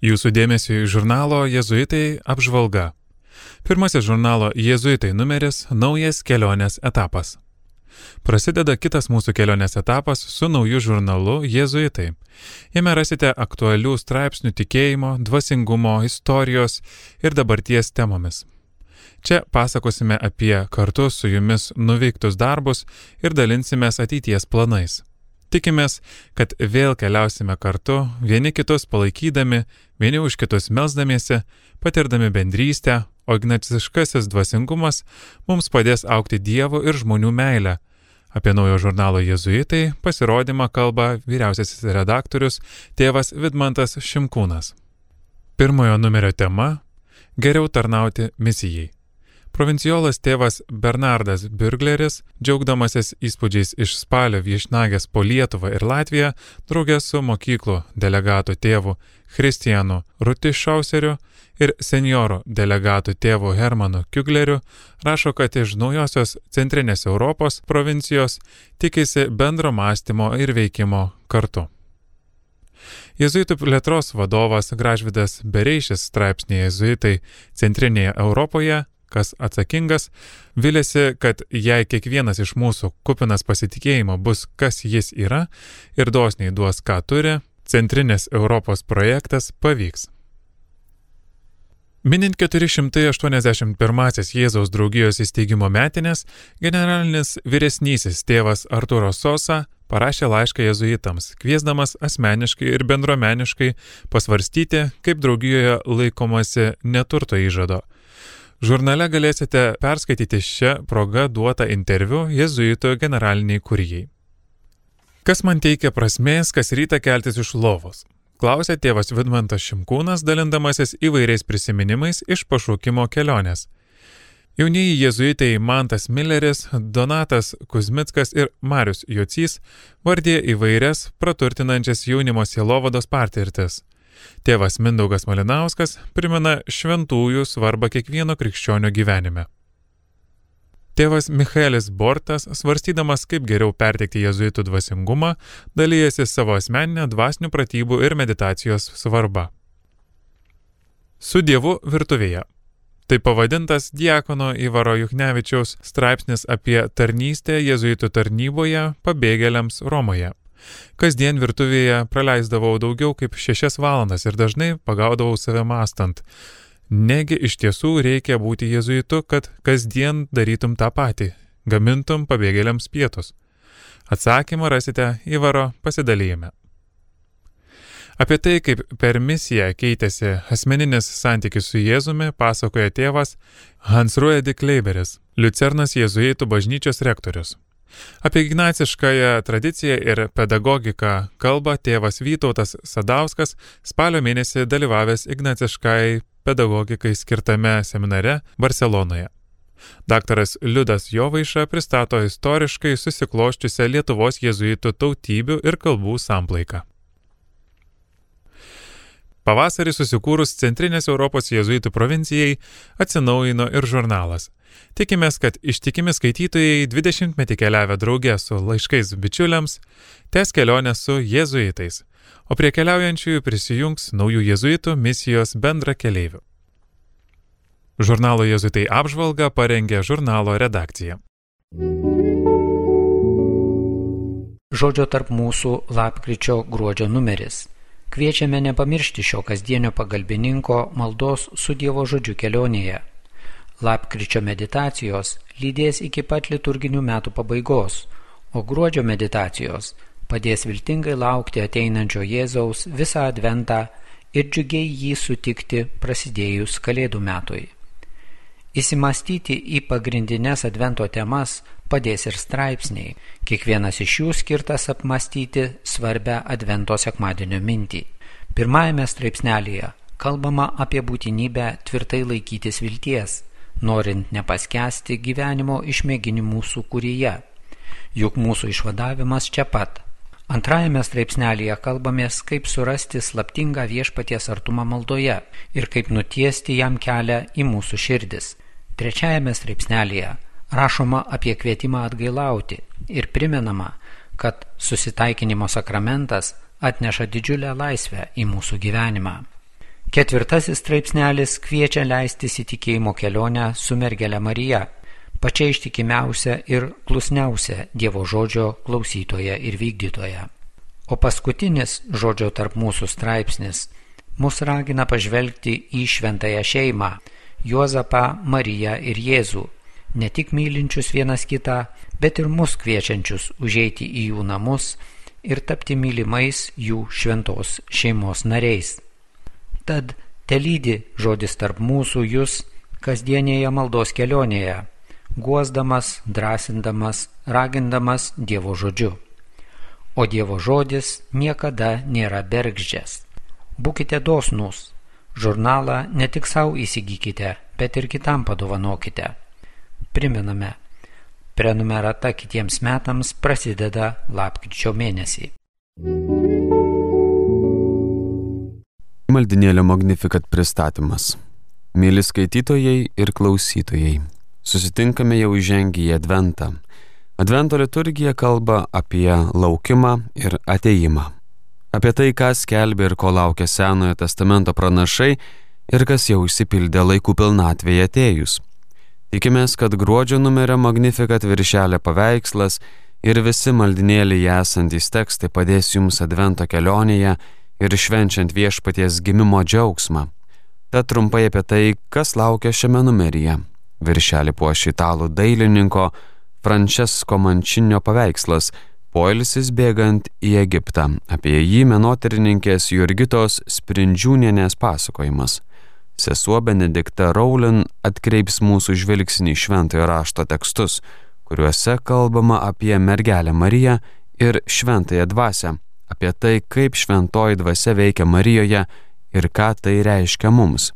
Jūsų dėmesio į žurnalo Jėzuitai apžvalga. Pirmasis žurnalo Jėzuitai numeris - naujas kelionės etapas. Prasideda kitas mūsų kelionės etapas su nauju žurnalu Jėzuitai. Jame rasite aktualių straipsnių tikėjimo, dvasingumo, istorijos ir dabarties temomis. Čia pasakosime apie kartu su jumis nuveiktus darbus ir dalinsimės ateities planais. Tikimės, kad vėl keliausime kartu, vieni kitus palaikydami, vieni už kitus melzdamiesi, patirdami bendrystę, o ignaciškasis dvasingumas mums padės aukti Dievo ir žmonių meilę. Apie naujo žurnalo Jėzuitai pasirodymą kalba vyriausiasis redaktorius tėvas Vidmantas Šimkūnas. Pirmojo numerio tema - geriau tarnauti misijai. Provinciolas tėvas Bernardas Birgleris, džiaugdamasis įspūdžiais iš spalio viešnagės po Lietuvą ir Latviją, draugė su mokyklų delegatų tėvu Kristijanu Rutišauseriu ir senjorų delegatų tėvu Hermanu Kiugleriu, rašo, kad iš naujosios centrinės Europos provincijos tikisi bendro mąstymo ir veikimo kartu. Jėzuitų plėtros vadovas Gražvidas Bereišis straipsnėje Jėzuitai Centrinėje Europoje kas atsakingas, vilėsi, kad jei kiekvienas iš mūsų kupinas pasitikėjimo bus, kas jis yra ir dosniai duos, ką turi, centrinės Europos projektas pavyks. Minint 481 Jėzaus draugijos įsteigimo metinės, generalinis vyresnysis tėvas Arturo Sosa parašė laišką jezuitams, kviesdamas asmeniškai ir bendruomeniškai pasvarstyti, kaip draugijoje laikomasi neturto įžado Žurnale galėsite perskaityti šią progą duotą interviu jėzuito generaliniai kurijai. Kas man teikia prasmės, kas rytą keltis iš lovos? Klausė tėvas Vidmantas Šimkūnas, dalindamasis įvairiais prisiminimais iš pašaukimo kelionės. Jaunieji jėzuitai Mantas Milleris, Donatas Kuzmickas ir Marius Jocys vardė įvairias praturtinančias jaunimo sielovados patirtis. Tėvas Mindaugas Malinauskas primena šventųjų svarbą kiekvieno krikščionio gyvenime. Tėvas Michaelis Bortas, svarstydamas, kaip geriau perteikti jezuitų dvasingumą, dalyjasi savo asmeninę dvasinių pratybų ir meditacijos svarbą. Su Dievu virtuvėje. Tai pavadintas Diekono Ivaro Juchnevičiaus straipsnis apie tarnystę jezuitų tarnyboje pabėgėliams Romoje. Kasdien virtuvėje praleisdavau daugiau kaip šešias valandas ir dažnai pagaudavau save mastant. Negi iš tiesų reikia būti jezuitu, kad kasdien darytum tą patį - gamintum pabėgėliams pietus. Atsakymą rasite įvaro pasidalyme. Apie tai, kaip per misiją keitėsi asmeninis santykis su Jėzumi, pasakoja tėvas Hans Ruedi Kleiberis, Liucernas Jėzuitų bažnyčios rektorius. Apie ignaciškąją tradiciją ir pedagogiką kalba tėvas Vytautas Sadauskas, spalio mėnesį dalyvavęs ignaciškai pedagogikai skirtame seminare Barcelonoje. Daktaras Liudas Jovaiša pristato istoriškai susikloščiusią Lietuvos jėzuitų tautybių ir kalbų samplaiką. Pavasarį susikūrus Centrinės Europos jėzuitų provincijai atsinaujino ir žurnalas. Tikimės, kad ištikimi skaitytojai 20 metį keliavę draugė su laiškais bičiuliams tęs kelionę su jėzuitais, o prie keliaujančiųjų prisijungs naujų jėzuitų misijos bendra keleivių. Žurnalo jėzuitai apžvalgą parengė žurnalo redakcija. Žodžio tarp mūsų lapkričio gruodžio numeris. Kviečiame nepamiršti šio kasdienio pagalbininko maldos su Dievo žodžiu kelionėje Lapkričio meditacijos lydės iki pat liturginių metų pabaigos, o gruodžio meditacijos padės viltingai laukti ateinančio Jėzaus visą adventą ir džiugiai jį sutikti prasidėjus Kalėdų metui. Įsimastyti į pagrindinės advento temas padės ir straipsniai, kiekvienas iš jų skirtas apmastyti svarbę advento sekmadienio mintį. Pirmajame straipsnelėje kalbama apie būtinybę tvirtai laikytis vilties norint nepaskesti gyvenimo išmėginimų sukūryje. Juk mūsų išvadavimas čia pat. Antrajame straipsnelėje kalbamės, kaip surasti slaptingą viešpaties artumą maldoje ir kaip nutiesti jam kelią į mūsų širdis. Trečiajame straipsnelėje rašoma apie kvietimą atgailauti ir primenama, kad susitaikinimo sakramentas atneša didžiulę laisvę į mūsų gyvenimą. Ketvirtasis straipsnelis kviečia leistis į tikėjimo kelionę su mergelė Marija, pačia ištikimiausia ir klusniausia Dievo žodžio klausytoja ir vykdytoja. O paskutinis žodžio tarp mūsų straipsnis mus ragina pažvelgti į šventąją šeimą - Juozapą, Mariją ir Jėzų, ne tik mylinčius vienas kitą, bet ir mus kviečiančius užeiti į jų namus ir tapti mylimais jų šventos šeimos nariais. Tad te lydi žodis tarp mūsų jūs kasdienėje maldos kelionėje, guosdamas, drąsindamas, ragindamas Dievo žodžiu. O Dievo žodis niekada nėra bergždžias. Būkite dosnūs. Žurnalą ne tik savo įsigykite, bet ir kitam padovanokite. Priminame, prenumerata kitiems metams prasideda lapkričio mėnesį. Maldinėlio Magnifikat pristatymas. Mėly skaitytojai ir klausytojai, susitinkame jau įžengę į Adventą. Advento liturgija kalba apie laukimą ir ateimą. Apie tai, kas skelbė ir ko laukia Senojo testamento pranašai ir kas jau išsipildė laikų pilnatvėje atėjus. Tikimės, kad gruodžio numerio Magnifikat viršelė paveikslas ir visi maldinėliai esantys tekstai padės jums Advento kelionėje ir švenčiant viešpaties gimimo džiaugsmą. Tad trumpai apie tai, kas laukia šiame numeryje. Viršelį puoš italų dailininko Francesco Mančinio paveikslas Poilsis bėgant į Egiptą. Apie jį menotyrininkės Jurgitos Sprindžiūnienės pasakojimas. Sesuo Benedikta Raulin atkreips mūsų žvilgsnį šventojo rašto tekstus, kuriuose kalbama apie mergelę Mariją ir šventąją dvasę apie tai, kaip šventoji dvasia veikia Marijoje ir ką tai reiškia mums.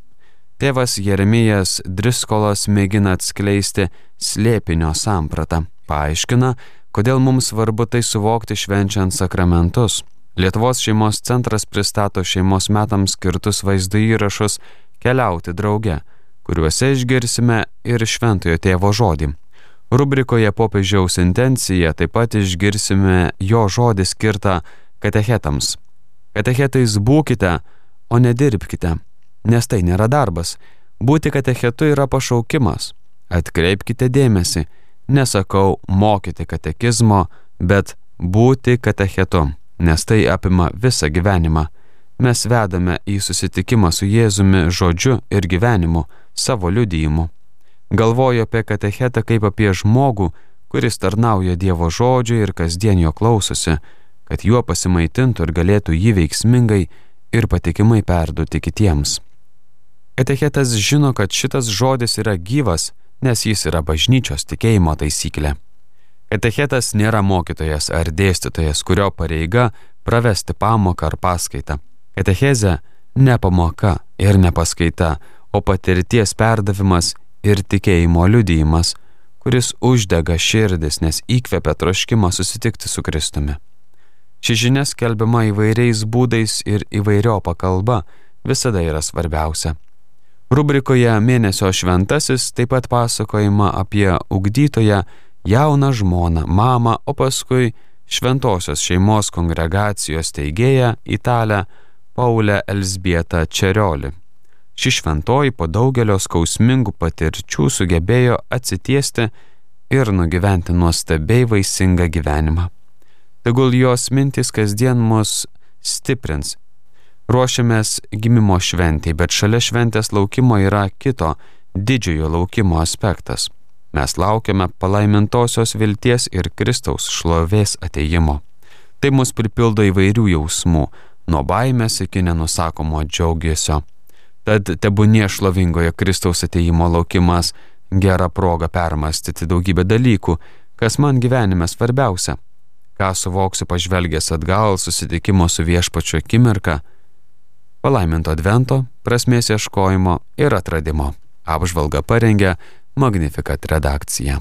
Tėvas Jeremijas Driskolas mėgina atskleisti slėpinio sampratą, paaiškina, kodėl mums svarbu tai suvokti švenčiant sakramentus. Lietuvos šeimos centras pristato šeimos metams skirtus vaizdo įrašus keliauti drauge, kuriuose išgirsime ir šventojo tėvo žodį. Rubrikoje popiežiaus intencija taip pat išgirsime jo žodį skirtą katechetams. Katechetais būkite, o nedirbkite, nes tai nėra darbas. Būti katechetu yra pašaukimas. Atkreipkite dėmesį, nesakau mokyti katekizmo, bet būti katechetu, nes tai apima visą gyvenimą. Mes vedame į susitikimą su Jėzumi žodžiu ir gyvenimu, savo liudijimu. Galvoju apie katechetą kaip apie žmogų, kuris tarnauja Dievo žodžiu ir kasdien jo klausosi, kad juo pasimaitintų ir galėtų jį veiksmingai ir patikimai perduoti kitiems. Katechetas žino, kad šitas žodis yra gyvas, nes jis yra bažnyčios tikėjimo taisyklė. Katechetas nėra mokytojas ar dėstytojas, kurio pareiga pravesti pamoką ar paskaitą. Katechezė ne pamoka ir ne paskaita, o patirties perdavimas ir tikėjimo liudijimas, kuris uždega širdis, nes įkvepia troškimą susitikti su Kristumi. Ši žinia skelbiama įvairiais būdais ir įvairiopa kalba visada yra svarbiausia. Rubrikoje Mėnesio šventasis taip pat pasakojama apie ugdytoją jauną žmoną, mamą, o paskui šventosios šeimos kongregacijos teigėją Italę Paulę Elsbietą Čeriolį. Ši šventoji po daugelio skausmingų patirčių sugebėjo atsitiesti ir nugyventi nuostabiai vaisingą gyvenimą. Tegul jos mintis kasdien mus stiprins. Ruošiamės gimimo šventėj, bet šalia šventės laukimo yra kito didžiojo laukimo aspektas. Mes laukiame palaimintosios vilties ir Kristaus šlovės ateimo. Tai mus pripildo įvairių jausmų, nuo baimės iki nenusakomo džiaugesio. Tad tebūnie šlovingojo Kristaus ateimo laukimas gera proga permastyti daugybę dalykų, kas man gyvenime svarbiausia ką suvoksiu pažvelgęs atgal susitikimo su viešpačiu akimirką, palaiminto advento, prasmės ieškojimo ir atradimo. Apžvalga parengė Magnificat redakcija.